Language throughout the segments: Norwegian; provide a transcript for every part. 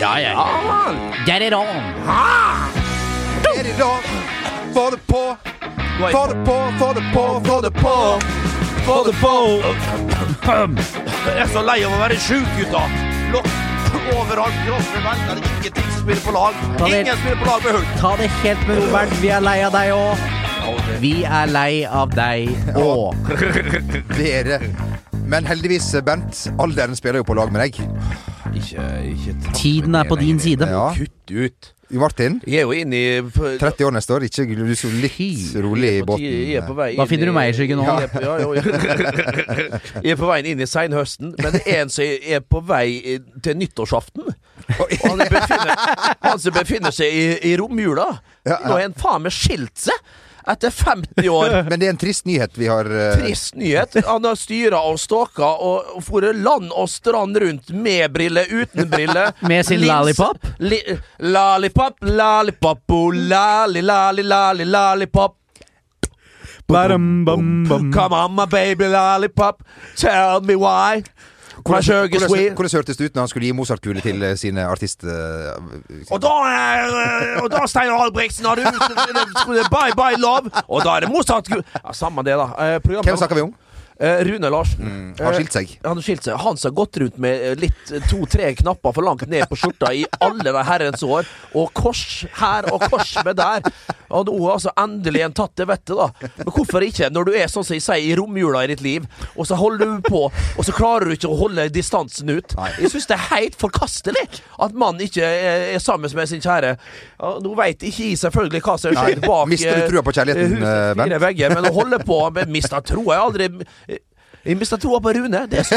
Ja, ja. Get it on! Er det da? Få det på! Få det på, få det på, få det på! Få det på! Jeg er så lei av å være sjuk, gutta. Lokk overalt. Kroppen velter. Ingenting spiller på lag. Ingen spiller på lag med hull. Ta det helt med ro, Bernt. Vi er lei av deg òg. Vi er lei av deg òg. Dere. Men heldigvis, Bent, alderen spiller jo på lag med deg. Ikke, ikke Tiden er på din side. Ja. Kutt ut. Martin, Jeg er jo inne i 30 år neste år. Ikke du så litt rolig i båten. Da finner du meg i skyggen nå. Jeg er på, ja, ja, ja. Jeg er på veien inn i seinhøsten, men det er en som er på vei til nyttårsaften. Og han, befinner, han som befinner seg i, i romjula. Ja, ja. Nå har han faen meg skilt seg! Etter 50 år. Men det er en trist nyhet vi har uh... Trist nyhet. Han har styra og stalka og foret land og strand rundt med briller, uten briller. Med sin Lins- lollipop? Li, lollipop, lollipop, oh, lali, lali, lali, lollipop. Come on, my baby lollipop, tell me why. Hvordan, hørtes det ut når han skulle gi Mozart-kule til eh, sine artist... eh, Og da, eh, og da Steinar Albrigtsen, har du Bye Bye Love. Og da er det Mozart ja, Samme det, da. Programmet- Hvem snakker vi om? Rune Larsen. Har Eh, skilt seg. Han har skilt seg. Han som har gått rundt med litt to-tre knapper for langt ned på skjorta i alle de herrens år. Og kors her og kors med der. Og nå har altså endelig en tatt det vettet, da. Men hvorfor ikke? Når du er sånn som jeg sier, i romjula i ditt liv, og så holder du på, og så klarer du ikke å holde distansen ut. Jeg syns det er helt forkastelig at mannen ikke er, er sammen med sin kjære. Ja, nå veit ikke jeg selvfølgelig hva som skjer bak mister du eh, trua på kjærligheten, eh, Bent? vegger, men å holde på med Mista troa jeg aldri jeg mista troa på Rune. Det er,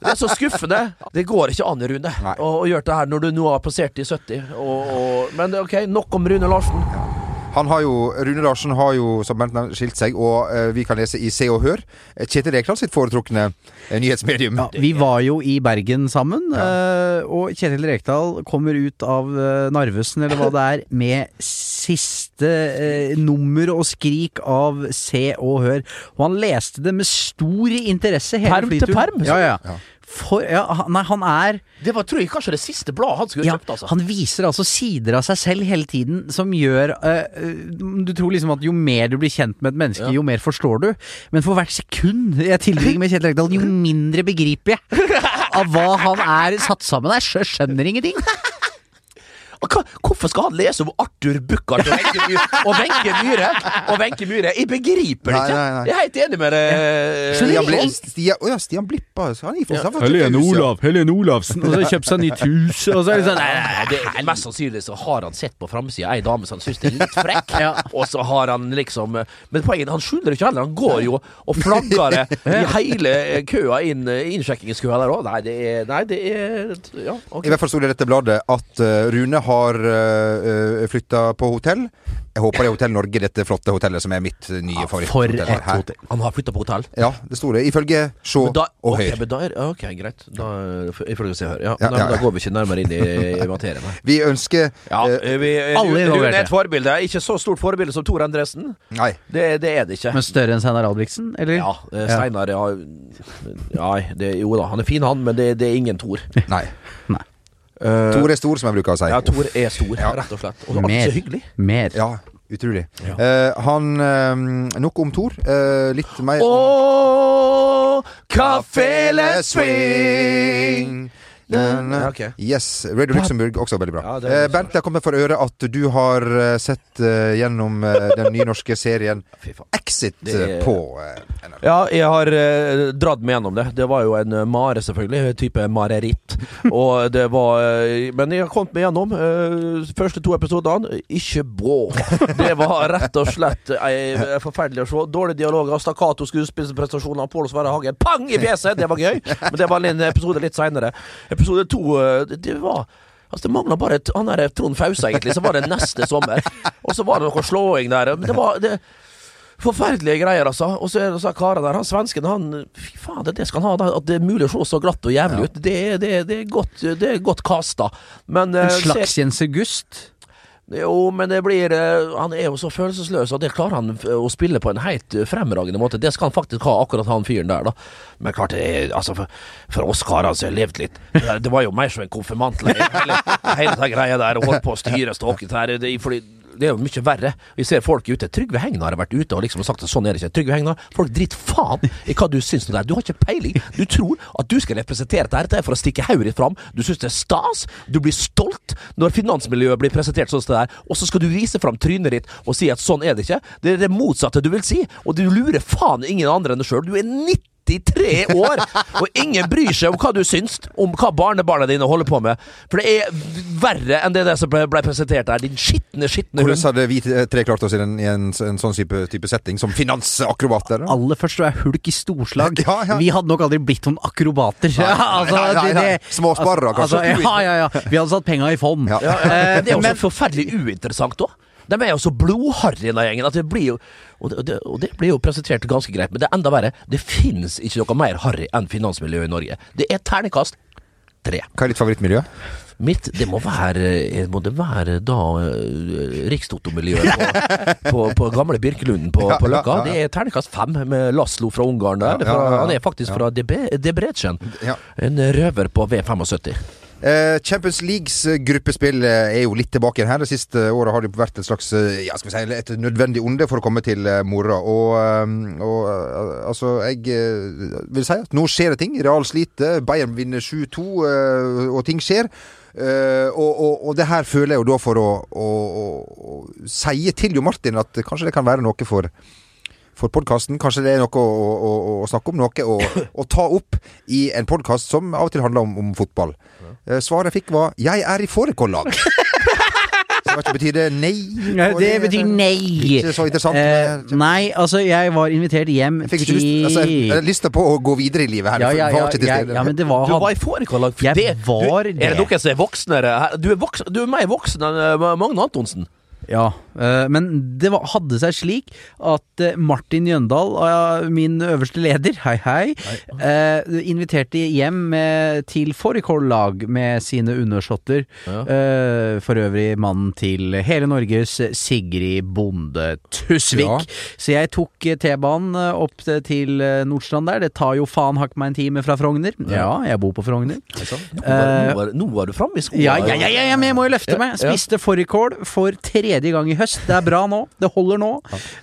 det er så skuffende. Det går ikke an, Rune, å, å gjøre det her når du nå har passert i 70. Og, og, men ok, nok om Rune Larsen. Han har jo, Rune Larsen har jo som Bent nevnte, skilt seg, og uh, vi kan lese i Se og Hør. eh, Kjetil Rekdal sitt foretrukne eh, nyhetsmedium. Ja, vi var jo i Bergen sammen, eh, og Kjetil Rekdal kommer ut av Narvesen, eller hva det er, med siste uh, nummer og skrik av Se og Hør. Og han leste det med stor interesse hele flyturen. Perm til perm, Ja, ja. Ja. For, ja, han- nei, han er Det var tror jeg kanskje det siste bladet han skulle ja, kjøpt. altså Han viser altså sider av seg selv hele tiden som gjør eh, Du tror liksom at jo mer du blir kjent med et menneske, Ja. jo mer forstår du. Men for hvert sekund jeg tilbringer med Kjetil Rekdal, jo mindre begriper jeg av hva han er satt sammen av. Jeg skjønner ingenting. Hva, hvorfor skal han lese om Arthur Buchardt og Wenche Myhre? Og Wenche Myhre? Myhre? Jeg begriper det ikke. nei, nei. Jeg er helt enig med. Stian, Bli, Stian, å ja, Stian Blippa. Er Stavanger. Helene Olav, Helene Olavsen. Og så har han kjøpt seg nytt hus, og så er det sånn nei, nei, det, Mest sannsynlig så har han sett på framsida ei dame som han syns er litt frekk, Ja. og så har han liksom Men poenget han skjuler ikke heller. Han går jo og flagger det i hele køa inn innsjekkingskøa der òg. Nei, det er Nei, det er Ja, okay. I hvert fall sto det i dette bladet at eh, Rune har uh, flytta på hotell. Jeg håper det er Hotell Norge, dette flotte hotellet som er mitt eh, nye For favoritthotell. et her. hotell. Han har flytta på hotell? Ja, det sto det. Ifølge Sjå og ok, Høyr. men da er, ok, greit. Da, ifølge Se og Hør. Ja, Ja, nei, ja, men Da går vi ikke nærmere inn i, i materien. her. Vi ønsker Ja, eh, vi, alle Rune involverte. er et forbilde. Ikke så stort forbilde som Tor Endresen. Nei. Det, det er det ikke. Men større enn Steinar Albrigtsen, eller? Ja, eh, Steinar ja, ja, det, Jo da, han er fin, han, men det, det er ingen Tor. Nei. Nei. Eh, Tor er stor, som jeg bruker å si. Ja, Tor er stor, Ja. rett og slett. Og Mer. så hyggelig. Mer. Ja, utrolig. Ja. Uh, han uh, Nok om Tor. Eh, litt mer Åh, kafele swing. Na, na. Ja, ok. Yes. Radio Luxembourg, også veldig bra. Ja, det eh, Bernt, jeg har kommet for øre at du har eh, sett uh, gjennom uh, den nye norske serien Exit Det på uh, NRK. Ja, jeg har dratt meg gjennom det. Det var jo en mare, selvfølgelig. en Type mareritt. Og det var Men jeg har kommet meg gjennom. første to episodene, ikke bra. Det var rett og slett forferdelig å se. Dårlige dialoger, stakkato skuespillprestasjoner av Pål Sverre Hagen. Pang i fjeset! Det var gøy. Men det var en episode litt seinere. Episode to, eh, det, var Altså Det mangla bare et- han der Trond Fausa, egentlig. Så var det neste sommer. Og så var det noe slåing der. Men det var det, Forferdelige greier, altså. Og så er det så karen der, han svensken, han Fy faen, det, det skal han ha. da, At det er mulig å se så glatt og jævlig ut. Det, det, det, er godt, det er godt kasta. Men En eh, slags Jens August. Jo, men det blir eh, Han er jo så følelsesløs, og det klarer han å spille på en helt eh, fremragende måte. Det skal han faktisk ha, akkurat han fyren der, da. Men klart det er Altså, for, for oss karer som har levd litt Det var jo mer som en konfirmantleir, hele, hele den greia der, og holdt på å styre ståket her. Det, fordi det er jo mye verre. Vi ser folk ute. Trygve Hegnar har vært ute og liksom sagt at sånn er det ikke. Trygve Hegnar, folk driter faen i hva du syns om det. Du har ikke peiling. Du tror at du skal representere dette. For å stikke hodet ditt fram. Du syns det er stas. Du blir stolt når finansmiljøet blir presentert sånn som det der. Og så skal du vise fram trynet ditt og si at sånn er det ikke. Det er det motsatte du vil si. Og du lurer faen ingen andre enn deg sjøl. Du er 93 år, og ingen bryr seg om hva du syns om hva barnebarna dine holder på med. For det er verre enn det det som ble, ble presentert der. Din skitne, skitne hund. Hvordan hadde vi tre klart oss i en, i en, en sånn type, type setting, som finansakrobater? da? Aller først var jeg hulk i storslag. Ja, ja. Vi hadde nok aldri blitt noen akrobater. Ja, altså, nei, nei, nei. det- det- Småsparere, kanskje. Altså, ja, ja, ja. Vi hadde satt penga i fond. Ja. Eh, Det er også men- forferdelig uinteressant òg. De er jo så blodharry, den gjengen, at det blir jo og det, og, det, blir jo presentert ganske greit, men det er enda verre. Det finnes ikke noe mer harry enn finansmiljøet i Norge. Det er ternekast tre. Hva er ditt favorittmiljø? Mitt, det må være eh, Må det være da rikstotomiljøet Rikstoto-miljøet på, på, på gamle Birkelunden på, Ja, på Løkka. ja, ja. Det er terningkast fem med Laslo fra Ungarn der. Er fra. Han er faktisk fra Debre- Debrecen. En røver på V75. Eh, Champions Leagues eh, gruppespill eh, er jo litt tilbake igjen her. Det siste året har det vært et slags ja, skal vi si, et nødvendig onde for å komme til mora. Og, og altså, jeg vil si at nå skjer det ting. Real sliter, Bayern vinner 7-2, eh, og ting skjer. Uh, og, og, og det her føler jeg jo da for å, å, å, å si til Jo Martin at kanskje det kan være noe for for podkasten. Kanskje det er noe å, å, å, snakke om, noe å, å ta opp i en podkast som av og til handler om, om fotball. Eh, svaret jeg fikk var 'Jeg er i fårikållag'. Så det betyr det? Nei? Det betyr nei. Ikke så interessant. Eh, nei, altså, jeg var invitert hjem jeg fikk ikke lyst, altså, jeg har lyst på å gå videre i livet her. Ja, ja, ja, var ja, ja, ja, men det var Du var i fårikållag. Jeg Det- var du, det. Er det dere som er voksnere? Du er, voksen, du er mer voksen enn eh, Magne Antonsen. Ja, eh, men det hadde seg slik at eh, Martin Jøndal, eh, min øverste leder, hei hei, hei. inviterte hjem eh, til fårikållag med sine undersåtter. Ja. Eh, for øvrig mannen til hele Norges Sigrid Bonde Tusvik. Ja. Så jeg tok eh, T-banen eh, opp til- eh, Nordstrand der. Det tar jo faen hakk meg en time fra Frogner. Ja, jeg bor på Frogner. Nå var, du framme i skolen. Ja, ja, ja, men jeg må jo løfte meg. Spiste fårikål for tredje gang i høst. Det er bra nå. Det holder nå.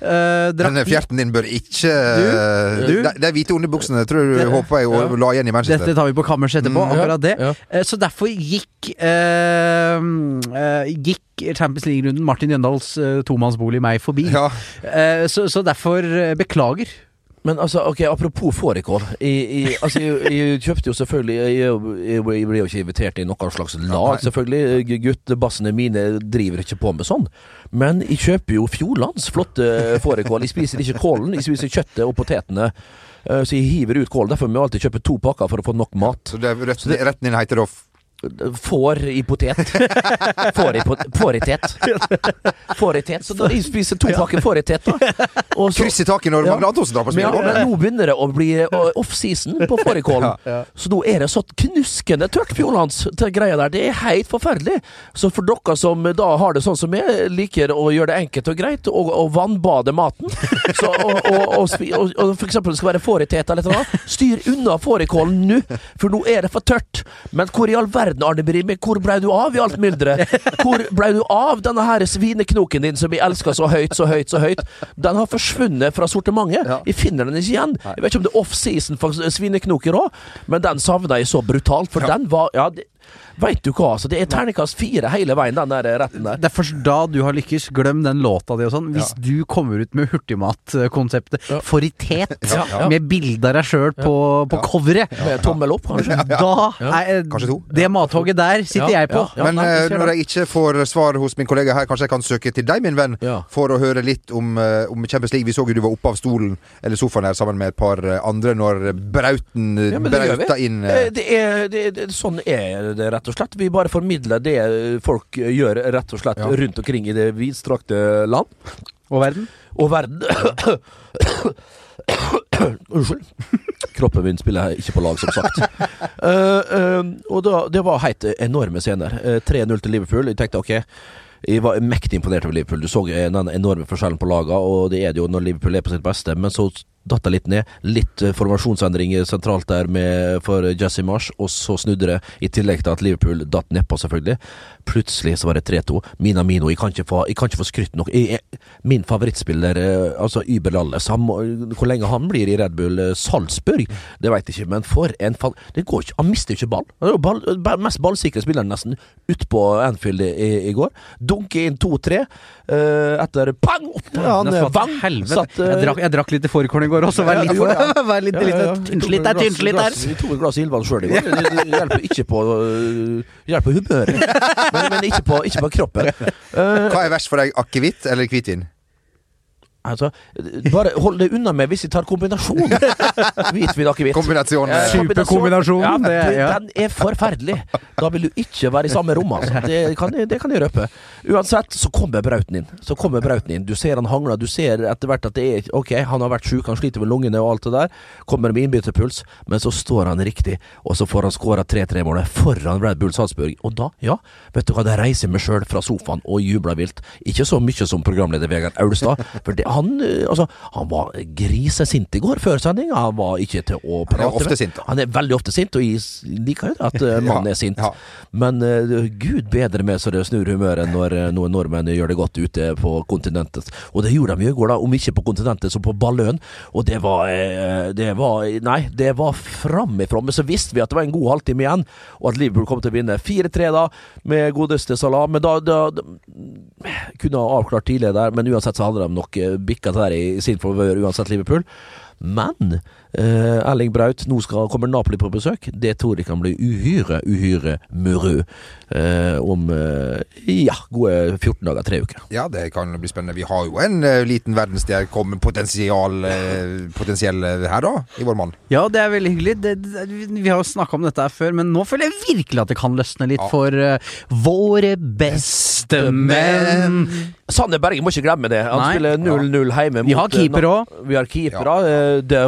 Uh, drakk Men fjerten din bør ikke uh, Du? De, de hvite underbuksene tror du Det- håper jeg å la igjen i Manchester. Dette tar vi på kammerset etterpå, Mm, akkurat det. ja. Uh, Så derfor gikk eh, eh, Gikk Champions League-runden Martin Jøndals eh, tomannsbolig meg forbi. Ja. Eh, så, så derfor eh, beklager. Men altså, ok, apropos fårikål. Altså, jeg, jeg kjøpte jo selvfølgelig Jeg, jeg, ble jo ikke invitert i noe slags lag, selvfølgelig. Guttebassene mine driver ikke på med sånn. Men jeg kjøper jo Fjordlands flotte fårikål. Jeg spiser ikke kålen, jeg spiser kjøttet og potetene. Eh, Så jeg hiver ut kålen. Derfor må jeg alltid kjøpe to pakker for å få nok mat. Så det, retten, retten din heter da Får i potet. Får i, pot får i tet. Får i tet. Så da jeg spiser to pakker får i tet, da. Og så- kryss i taket når Magne Antonsen drar på ja, men nå begynner det å bli offseason på fårikålen. Så nå er det så knuskende tørt Fjordlands til greia der. Det er helt forferdelig. Så for dere som da har det sånn som jeg, liker å gjøre det enkelt og greit, og, og vannbade maten, så, og, og, og, og, og for eksempel det skal være fåritet eller noe, styr unna fårikålen nå, for nå er det for tørt. Men hvor i all verden, Arne Brimi, hvor blei du av i alt mylderet? Hvor blei du av denne her svineknoken din som vi elsker så høyt, så høyt, så høyt? Den har forsvunnet fra sortimentet. Ja. Jeg finner den ikke igjen. Jeg vet ikke om det er off-season for svineknoker òg, men den savna jeg så brutalt, for Ja. den var Ja, veit du hva, altså. Det er terningkast fire hele veien, den der retten der. Det er først da du har lykkes. Glem den låta di og sånn. Hvis du kommer ut med hurtigmatkonseptet Ja. Foritet, Ja, ja. med bilde av deg sjøl på, på coveret, Med tommel opp, kanskje. da er Kanskje to. Det mathogget der sitter Ja, jeg på. ja, ja. Men nei, eh, når jeg ikke får svar hos min kollega her, kanskje jeg kan søke til deg, min venn, Ja. for å høre litt om, eh, om Champions League. Vi så jo du var oppe av stolen, eller sofaen her, sammen med et par eh, andre når Brauten eh, Ja, brauta inn eh, Eh, Det er, det, det, sånn er det, rett og slett. Vi bare formidler det folk gjør, rett og slett, Ja. rundt omkring i det vidstrakte land Og verden. og verden. Unnskyld. Kroppen min spiller ikke på lag, som sagt. Uh, uh, og da, det var helt enorme scener. Uh, 3-0 til Liverpool. Jeg tenkte ok, Jeg var mektig imponert over Liverpool. Du så eh, den enorme forskjellen på lagene, og det er det jo når Liverpool er på sitt beste. Men så datt det litt ned. Litt eh, formasjonsendringer sentralt der med, for Jesse Marsh, og så snudde det. I tillegg til at Liverpool datt nedpå, selvfølgelig. Plutselig så var det 3-2. Minamino, jeg kan ikke få, jeg kan ikke få skrytt nok. Jeg, jeg, min favorittspiller, eh, altså Yber Lalles, han hvor lenge han blir i Red Bull eh, Salzburg, det veit jeg ikke, men for en fall Det går ikke, Han mister ikke ball. Han er jo ball, mest ballsikre spilleren nesten utpå Anfield i, i går. Dunker inn 2-3 uh, etter pang! Han Nesten vang! helvete. Satt, uh, jeg, drakk, jeg drakk litt i forkålen i går også. Vær litt, du gjorde det. var litt, litt tynnslitt der, tynnslitt der. Vi tok et glass Ildvann sjøl i går. Det, hjelper ikke på øh, Hjelper humøret, men, men ikke, på, ikke på kroppen. Hva er verst for deg, akevitt eller hvitvin? Altså, bare hold det unna meg hvis vi tar kombinasjon. Hvitvin akevitt. Kombinasjon Eh, Superkombinasjon, Ja, det- det, ja. Den er forferdelig. Da vil du ikke være i samme rom, altså. Det kan, jeg- det kan jeg røpe. Uansett, så kommer Brauten inn. Så kommer Brauten inn. Du ser han hangler. Du ser etter hvert at det er Ok, han har vært sjuk, han sliter med lungene og alt det der. Kommer med innbytterpuls, men så står han riktig, og så får han skåra 3-3-målet foran Red Bull Salzburg. Og da, ja, vet du hva, da reiser jeg meg sjøl fra sofaen og jubler vilt. Ikke så mye som programleder Vegard Aulstad, for det, han, eh, altså, han var grisesint i går før sending. Han var ikke til å prate Han er ofte sint, da. Han er veldig ofte sint, og jeg liker jo at uh, mannen Ja, er sint. ja. Men uh, gud bedre meg så det snur humøret når noen nordmenn gjør det godt ute på kontinentet. Og det gjorde de jo i går, da. Om ikke på kontinentet, så på Balløen. Og det var uh, Det var Nei, det var framifrå. Men så visste vi at det var en god halvtime igjen, og at Liverpool kom til å vinne 4-3 da, med godeste Salah. Men da, da, da kunne ha avklart tidligere der, men uansett så hadde de nok eh, bikka det der i sin favør, uansett Liverpool. Men eh, Erling Braut, nå skal, kommer Napoli på besøk. Det tror jeg kan bli uhyre, uhyre muru uh, om uh, ja, gode 14 dager, tre uker. Ja, det kan bli spennende. Vi har jo en eh, liten verdensstjerne kommet potensial, uh, potensiell eh, her, da, i vår mann. Ja, det er veldig hyggelig. Det, det, vi har jo snakka om dette her før, men nå føler jeg virkelig at det kan løsne litt Ja. for eh, våre beste menn. Sanne Berge må ikke glemme det. Han Nei. spiller 0-0 hjemme. Vi har keeper eh, òg. Vi har keepere. eh, Det er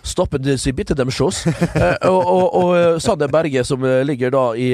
Rone. Stoppet seg bitte dem sjås. Eh, og, og, og eh, Sander Berge som eh, ligger da i,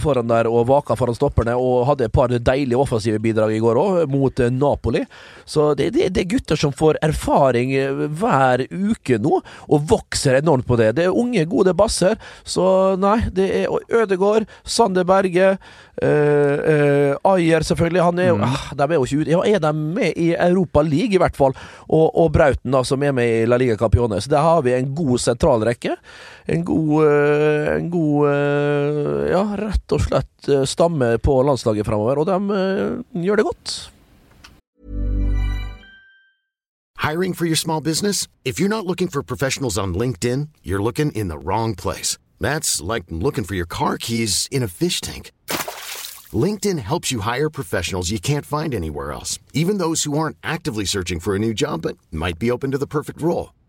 foran der og vaker foran stopperne, og hadde et par deilige offensive bidrag i går òg, mot Napoli. Så det, det, det er gutter som får erfaring hver uke nå, og vokser enormt på det. Det er unge, gode basser. Så nei, det er Ødegård, Sander Berge, eh, eh, Ayer selvfølgelig. Han er jo, ah, de er jo ikke ute. Ja, er de med i Europa League, i hvert fall? Og, og Brauten, da, som er med i La Liga Campione. Så der har vi en god sentralrekke. En god, eh, en god eh, Ja, rett og slett eh, stamme på landslaget framover, og de gjør det godt. Hiring for your small business? If you're not looking for professionals on LinkedIn, you're looking in the wrong place. That's like looking for your car keys in a fish tank. LinkedIn helps you hire professionals you can't find anywhere else, even those who aren't actively searching for a new job but might be open to the perfect role.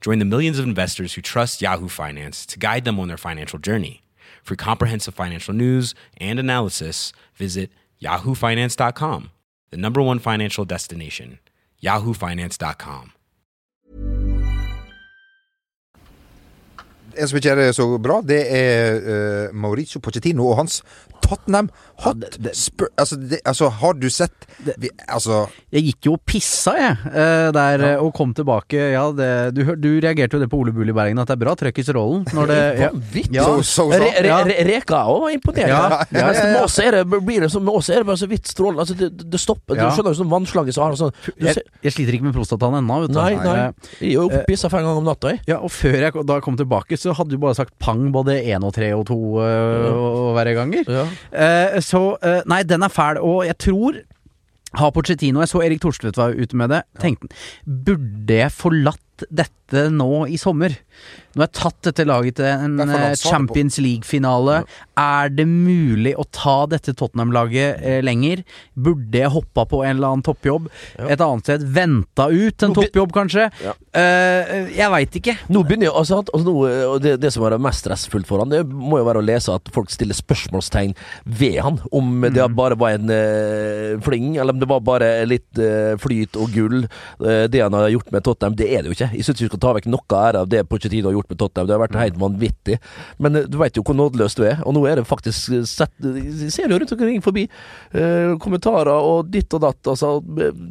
Join the millions of investors who trust Yahoo Finance to guide them on their financial journey. For comprehensive financial news and analysis, visit yahoofinance.com, the number one financial destination, yahoofinance.com. En som er så bra, det er uh, Mauricio Pochettino og hans Tottenham Hotspur altså, det- altså, har du sett vi, Altså Jeg gikk jo og pissa, jeg, eh, der, ja. og kom tilbake. Ja, det, du, du reagerte jo det på Ole Bull i Bergen, at det er bra trøkk i strålen. Når det. Vanvittig. Ja. Så, så, så. Re, re, re, Reka òg var imponerende. Ja, ja, ja, ja. Med oss er det, det det bare så vidt strålende. Altså, det, det stopper. Ja. Du skjønner jo sånn vannslange som har sånn jeg, jeg sliter ikke med prostataen ennå, vet du. Nei, nei. Eh, Jeg er jo oppissa fem ganger om natta, jeg. Ja, og før jeg da kom tilbake, så hadde du bare sagt pang både én og tre og to øh, og verre ganger. Ja. Eh, så uh, Nei, den er fæl, og jeg tror har Pochettino Jeg så Erik Thorstvedt var ute med det. Tenkte han Burde jeg forlatt dette nå i sommer? Nå har jeg tatt dette laget til en eh. Champions League-finale. Er det mulig å ta dette Tottenham-laget eh, lenger? Burde jeg hoppa på en eller annen toppjobb? Ja. Et annet sted venta ut en toppjobb, kanskje? Ja. Uh, jeg veit ikke. Nå begynner jeg, altså, altså nå, det, det som er mest stressfullt for han, det må jo være å lese at folk stiller spørsmålstegn ved han. Om det bare var en uh, fling, eller om det var bare litt uh, flyt og gull, det han har gjort med Tottenham. Det er det jo ikke. Jeg synes vi skal ta vekk noe ære av det Pochettino har gjort med Tottenham. Det har vært helt vanvittig. Men eh, du veit jo hvor nådeløs du er, og nå er det faktisk eh, sett Jeg ser jo rundt omkring forbi eh, kommentarer og ditt og datt. Altså, eh,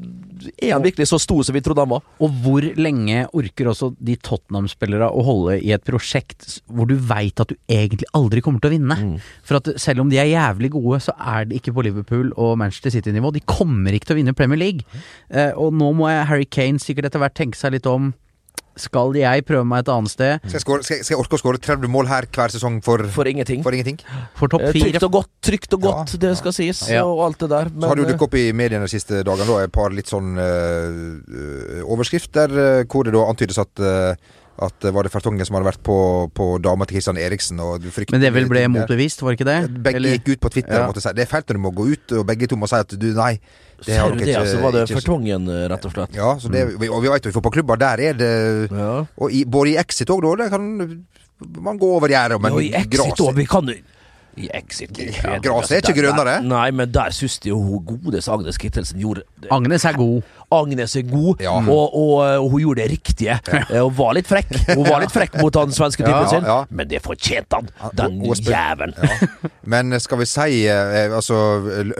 er han virkelig så stor som vi trodde han var? Og hvor lenge orker også de Tottenham-spillere å holde i et prosjekt hvor du veit at du egentlig aldri kommer til å vinne? Mm. For at selv om de er jævlig gode, så er de ikke på Liverpool og Manchester City-nivå. De kommer ikke til å vinne Premier League. Eh, og nå må jeg Harry Kane sikkert etter hvert tenke seg litt om. Skal jeg prøve meg et annet sted? Skal jeg, score, skal, jeg, skal jeg orke å skåre 30 mål her hver sesong for, For ingenting. for ingenting? For topp Eh, fire? Trygt og godt, trygt og godt, Ja, det skal sies, Ja. og alt det der. Så har det jo Men, dukket opp i mediene de siste dagene da, et par litt sånn øh, overskrifter øh, hvor det da antydes at øh, at det var det Fertongen som hadde vært på, på dama til Kristian Eriksen. Og Men det vel ble motbevist, var det ikke det? Begge Eller- gikk ut på Twitter Ja. og måtte si det er feilt når du må gå ut, og begge to må si at du nei. Det Ser du det, ikke altså var det ikke- Fertongen, rett og slett. Ja, så det, og vi vet jo i fotballklubber, der er det Ja. Og i, både i Exit òg, da. Det kan man gå over gjerdet, men ja, i Exit òg, vi kan i Exit Ja, gresset er ikke grønnere. Nei, men der syns jeg jo hun godeste Agnes Kittelsen gjorde det. Agnes er god. Agnes er god, Ja. og, og, og hun gjorde det riktige. Eh, Hun var litt frekk Hun var litt frekk mot han svenske Ja, typen sin, men det fortjente han, den jævelen. Ja. Men skal vi si eh, Altså,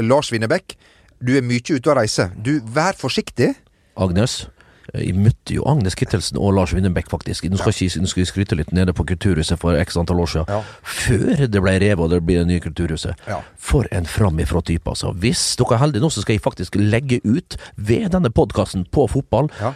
Lars Winnebekk, du er mye ute og reiser. Du, vær forsiktig. Agnes. Jeg møtte jo Agnes Kittelsen og Lars Winnebekk, faktisk. Nå skal, ja. ikke- skryte litt nede på Kulturhuset for x antall år siden. Ja. Før det ble revet og det blir det nye Kulturhuset. Ja. For en framifrå type, altså. Hvis dere er heldige nå, så skal jeg faktisk legge ut ved denne podkasten på fotball Ja.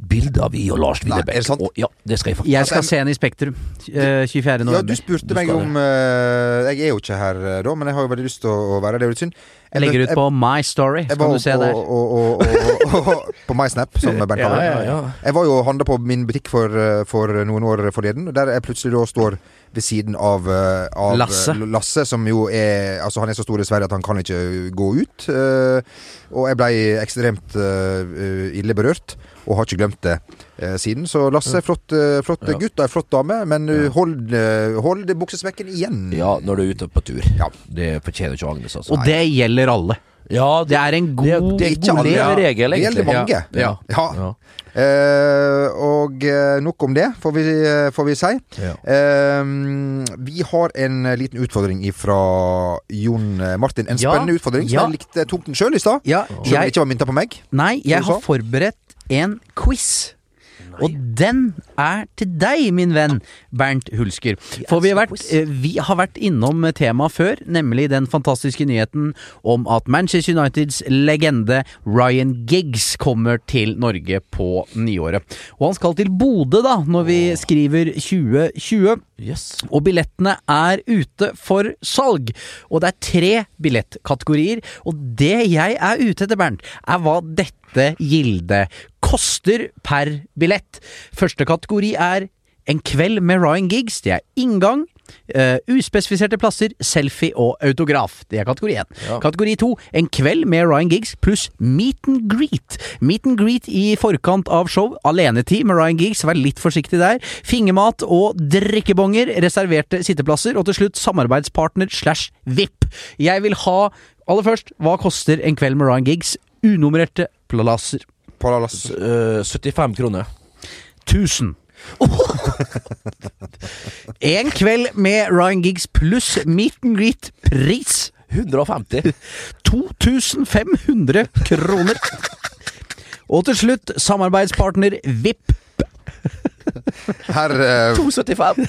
Bilde av I og Lars Nei, er det sant? Og, ja, det skal jeg faktisk. Jeg skal se henne i Spektrum uh, 24. Ja, du spurte Du meg om uh, Jeg er jo ikke her uh, da, men jeg har jo veldig lyst til å å være her. Det er jo litt synd. Jeg legger ut på My Story, så kan du se på, der. og, og, og, og, og, på MySnap, som Bernt Ja, kaller det. ja, ja. Jeg var jo og handla på min butikk for, for noen år forleden, der jeg plutselig da står ved siden av, eh, av Lasse. eh, Lasse, som jo er Altså, han er så stor i Sverige at han kan ikke gå ut. eh, og jeg blei ekstremt ille berørt, og har ikke glemt det siden. Så Lasse er flott, flott Ja. gutt og ei flott dame, men hold, hold buksesmekken igjen. Ja, når du er ute på tur. Ja. Det fortjener ikke Agnes, altså. Og det gjelder alle. Ja, Det er en god det, det er Ikke god alle, ja. egentlig. Det gjelder mange. Ja. Ja. Ja. Uh, og eh, nok om det, får vi, eh, får vi si. Eh, vi har en liten utfordring fra Jon Martin. En spennende utfordring som jeg likte tok den sjøl i stad. Ja, Selv om jeg, ikke var mynta på meg. nei, jeg har forberedt en quiz. Og den er til deg, min venn Bernt Hulsker. For vi har, vært, eh, vi har vært innom temaet før, nemlig den fantastiske nyheten om at Manchester Uniteds legende Ryan Giggs kommer til Norge på nyåret. Og han skal til Bodø, da, når vi skriver 2020. Yes. Og billettene er ute for salg. Og det er tre billettkategorier. Og det jeg er ute etter, Bernt, er hva dette gildet koster per billett. Første kategori er En kveld med Ryan Giggs, det er inngang. Uh, uspesifiserte plasser, selfie og autograf. Det er kategori én. Kategori to, en kveld med Ryan Giggs pluss meet and greet. Meet and greet i forkant av show. Alenetid med Ryan Giggs, vær litt forsiktig der. Fingermat og drikkebonger, reserverte sitteplasser. Og til slutt samarbeidspartner slash VIP. Jeg vil ha, aller først, hva koster en kveld med Ryan Giggs? Unummererte plasser. Palalas. uh, 75 kroner. 1000. en kveld med Ryan Giggs pluss meet and greet pris 150. 2500 kroner. Og til slutt samarbeidspartner VIP Herre uh... 275.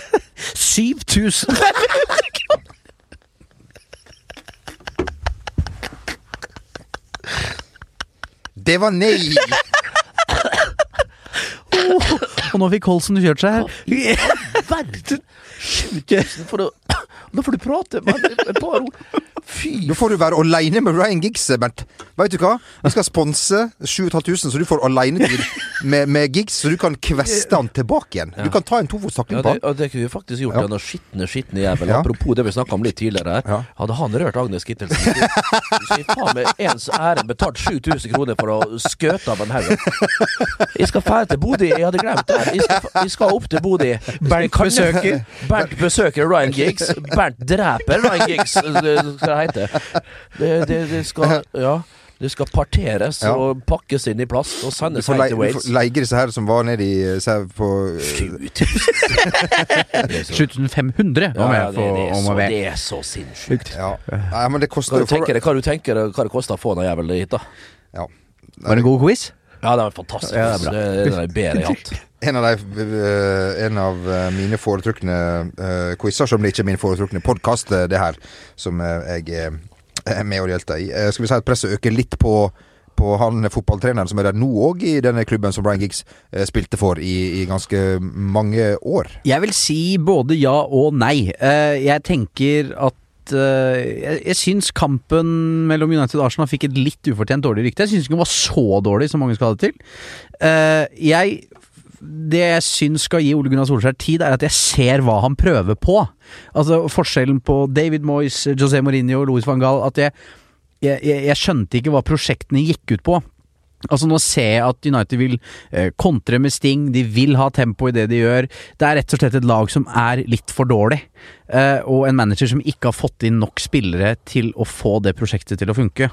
7000. Det var nei! Og nå fikk Holsen kjørt seg her. Verden! 7000 for å Nå får du prate med et par ord. Fy Nå får du være aleine med Ryan Giggs, Bernt. Vet du hva? Vi skal sponse 7500, så du får alenetid med, med Giggs, så du kan kveste han tilbake igjen. Du kan ta en tofotstakling Ja, på det, han. det kunne vi faktisk gjort, Ja. denne skitne, skitne jævel. Ja. Apropos det vi snakka om litt tidligere. Ja. Hadde han rørt Agnes Kittelsen Du skal faen meg ens ære betalt 7000 kroner for å skøte av en haug. Jeg skal fære til Bodø, jeg hadde glemt det. Jeg skal, jeg skal opp til Bodø. Bernt besøker. Bernt besøker Ryan Giggs. Bernt dreper Ryan Giggs, det skal det. Det, det, skal Ja. Det skal parteres Ja. og pakkes inn i plast og sendes hjem til du får leie disse her som var nede i på eh, 7000. 7500 Ja, om ja, jeg det, får er om det er så sinnssykt. Ja. Nei, men det Hva koster du tenker, hva du tenker hva det koster å få den jævelen hit, da? ja. Var det en god quiz? Ja, det var fantastisk. Ja, det er bra. det er bedre jeg har hatt. En av, de, eh, en av eh, mine foretrukne uh, quizer, som det ikke er min foretrukne podkast, det her, som eh, jeg eh, er med og deltar i. Eh, skal vi si at presset øker litt på på han fotballtreneren som er der nå òg, i denne klubben som Brian Giggs eh, spilte for i, i ganske mange år. Jeg vil si både ja og nei. Eh, jeg tenker at eh, jeg, jeg syns kampen mellom United og Arsenal fikk et litt ufortjent dårlig rykte. Jeg syns ikke den var så dårlig som mange skal ha det til. Eh, jeg det jeg syns skal gi Ole Gunnar Solskjær tid, er at jeg ser hva han prøver på. Altså Forskjellen på David Moyes, José Mourinho Louis van Gaal At jeg, jeg, jeg skjønte ikke hva prosjektene gikk ut på. Altså Nå ser jeg at United vil eh, kontre med Sting, de vil ha tempo i det de gjør. Det er rett og slett et lag som er litt for dårlig, eh, og en manager som ikke har fått inn nok spillere til å få det prosjektet til å funke.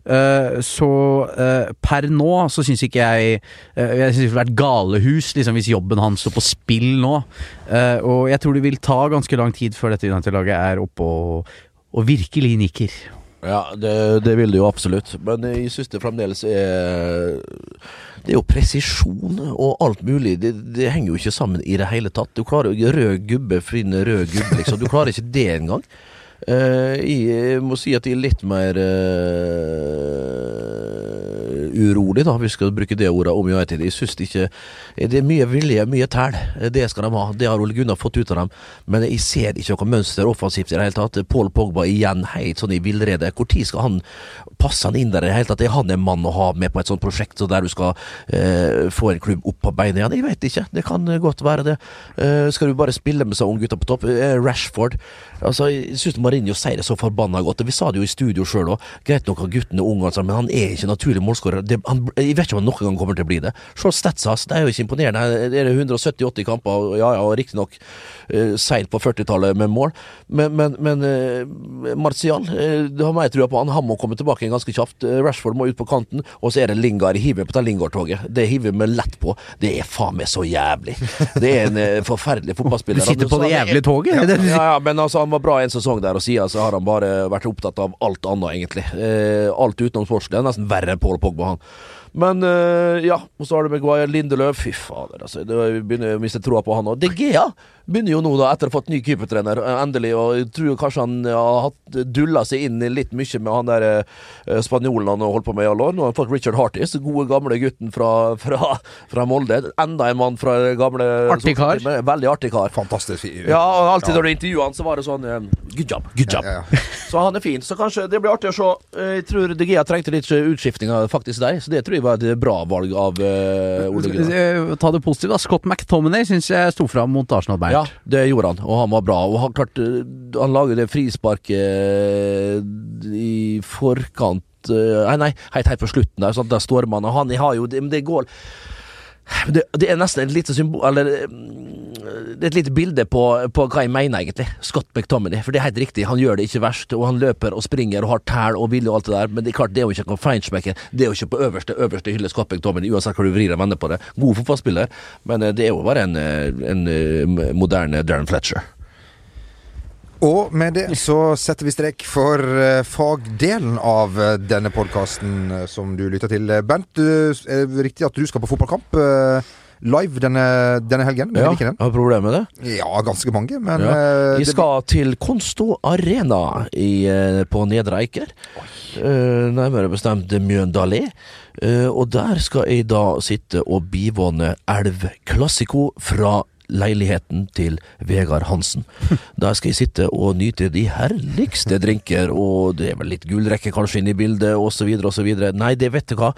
Eh, så eh, per nå så syns ikke jeg eh, Jeg syns det ville vært galehus liksom, hvis jobben hans står på spill nå. Eh, og jeg tror det vil ta ganske lang tid før dette United-laget er oppe og, og virkelig nikker. Ja, det, det vil det jo absolutt. Men jeg syns det fremdeles er Det er jo presisjon og alt mulig. Det, det henger jo ikke sammen i det hele tatt. Du klarer jo rød gubbe finne rød gubbe, liksom. Du klarer ikke det engang. Uh, jeg må si at jeg er litt mer uh, urolig, da, hvis vi skal bruke det ordet om United. Jeg syns ikke Det er mye vilje, mye tæl. Det skal de ha. Det har Ole Gunnar fått ut av dem. Men jeg ser ikke noe mønster offensivt i det hele tatt. Paul Pogba igjen helt sånn i villrede. Når skal han passe han inn der i det hele tatt? Er han en mann å ha med på et sånt prosjekt så der du skal eh, få en klubb opp på beina igjen? Jeg vet ikke. Det kan godt være det. Eh, skal du bare spille med seg unge gutter på topp? Rashford Altså, Jeg syns Marinho sier det så forbanna godt. Vi sa det jo i studio sjøl òg. Greit nok at gutten er ung, altså, men han er ikke naturlig målskårer. Jeg vet ikke om han noen gang kommer til å bli det. Se statsa hans, det er jo ikke imponerende. Det er 170-80 kamper, ja ja, riktignok eh, seilt på 40-tallet med mål, men, men, men uh, Martial, uh, det har meg trua på han. Han må komme tilbake igjen ganske kjapt. Uh, Rashford må ut på kanten, og så er det Lingard. Hiver på det Lingard-toget. Det hiver vi lett på. Det er faen meg så jævlig. Det er en forferdelig fotballspiller. Du sitter på Så det jævlige toget? ja, ja, men altså, han var bra en sesong der, og siden så har han bare vært opptatt av alt annet, egentlig. Eh, alt utenom sportslig. Det nesten verre enn Paul Pogba, han. Men eh, ja, og så har du Maguire Lindeløf. Fy fader, altså. Det, begynner å miste troa på han òg. De Gea begynner jo nå, da, etter å ha fått ny keepertrener, eh, endelig. Og jeg tror kanskje han har hatt dulla seg inn litt mye med han der eh, spanjolen han har holdt på med i alle år. Nå har han fått Richard Hartis, gode gamle gutten fra, fra, fra Molde. Enda en mann fra gamle Artig kar. Veldig artig kar. Fantastisk. fyr. Ja, og alltid når du intervjuer han, så var det sånn eh, Good job, good job. Ja, ja. Så han er fin. Så kanskje det blir artig å se. Eh, Jeg tror De Gea trengte litt utskiftinger faktisk der, så det tror jeg var et bra valg av uh, Ole Gunnar. Eh, Ta det positivt, da. Scott McTominay syns jeg sto fram mot Arsenal, Bernt. Ja, det gjorde han, og han var bra. Og han klarte Han lager det frisparket eh, i forkant eh, Nei, nei, helt, helt på slutten der. Sånn, der stormer han, og han har jo Det, det går det, det er nesten et lite symbol Eller det er et lite bilde på, på hva jeg mener, egentlig. Scott McTominay. For det er helt riktig, han gjør det ikke verst. Og han løper og springer og har tæl og vilje og alt det der. Men det er klart, det er jo ikke noen feinschmecker. Det er jo ikke på øverste øverste hylle Scott McTominay, uansett hva du vrir og vender på det. God fotballspiller, men eh, det er jo bare en, eh, en eh, moderne Darren Fletcher. Og med det så setter vi strek for fagdelen av denne podkasten som du lytter til. Bernt, er det riktig at du skal på fotballkamp live denne, denne helgen? Ja, den? har problemer med det? ja, ganske mange, men Ja. eh, Vi det- skal til Konsto Arena i, eh, på Nedre Eiker. Uh, nærmere bestemt Mjøndalé. Uh, og der skal jeg da sitte og bivåne Elv Classico fra leiligheten til Vegard Hansen. Der skal jeg sitte og nyte de herligste drinker, og det er vel litt gullrekke kanskje inn i bildet, osv., osv. Nei, det vet du hva.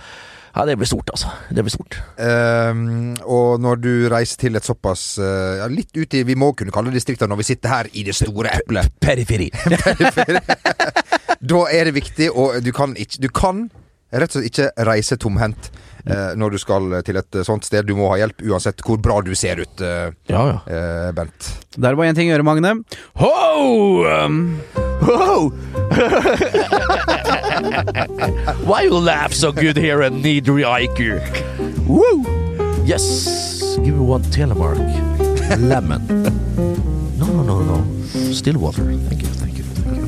Ja, det blir stort, altså. Det blir stort. Um, og når du reiser til et såpass uh, ja, Litt ut i Vi må kunne kalle det distrikter når vi sitter her i det store eplet. Periferi. Da er det viktig, og du kan ikke Du kan rett og slett ikke reise tomhendt eh, når du skal til et eh, sånt sted. Du må ha hjelp uansett hvor bra du ser ut, eh, Ja, ja. eh, Bent. Der var én ting å gjøre, Magne. Ho! Whoa! Why you laugh so good here and need Eiker? Woo! Yes, give me one telemark. Lemon. No, no, no, no. Still water. Thank you, thank you, thank you.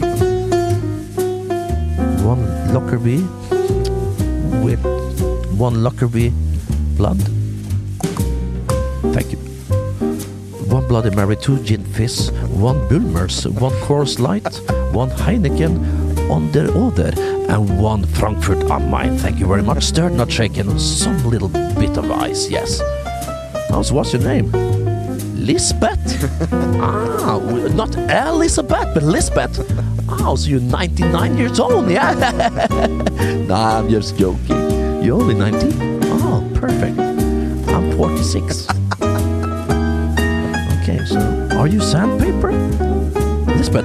One Lockerbie with one Lockerbie blood. Thank you. One Bloody Mary, two Gin Fizz, one Bulmers, one Coors Light, one Heineken on the other, and one Frankfurt am Main. Thank you very much. Stirred, not shaken. Some little bit of ice, yes. How's what's your name? Lisbeth? ah, not Elizabeth, but Lisbeth. Oh, so you're 99 years old, yeah? nah, I'm just joking. You're only 19? Oh, perfect. I'm 46. So are you sandpaper? Lisbeth,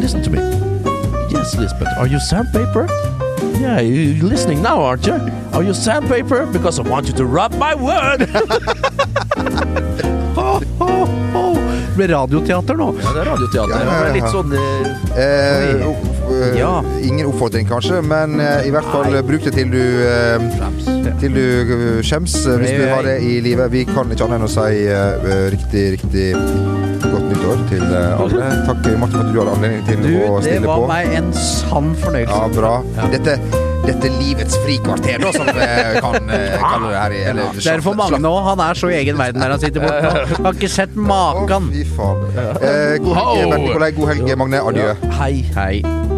listen to me. Yes, Lisbeth, are you sandpaper? Yeah, you're listening now, aren't you? Are you sandpaper? Because I want you to rub my word! ho, ho, ho. det ble radioteater nå. Ja, det er radioteater. Ja, ja, ja. Det er Litt sånn eh, Eh, uh, Ja. Ingen oppfordring, kanskje, men uh, i hvert fall Nei. bruk det til du Til du eh, skjems, eh, hvis du har det i livet. Vi kan ikke annet enn å si eh, riktig, riktig godt nyttår til alle. Takk, Martin, for at du hadde anledning til Du, å det var på. meg en sann fornøyelse. Ja, bra. Ja. Dette, dette livets frikvarter, da, som vi kan eh, kalle det her i eller, Det er for Magne òg. Han er så i egen verden der han sitter borte nå. Har ikke sett Å, maken. fy faen. Eh, god helg, Bernt Nikolai. God helg, Magne. Adjø. Hei. Hei.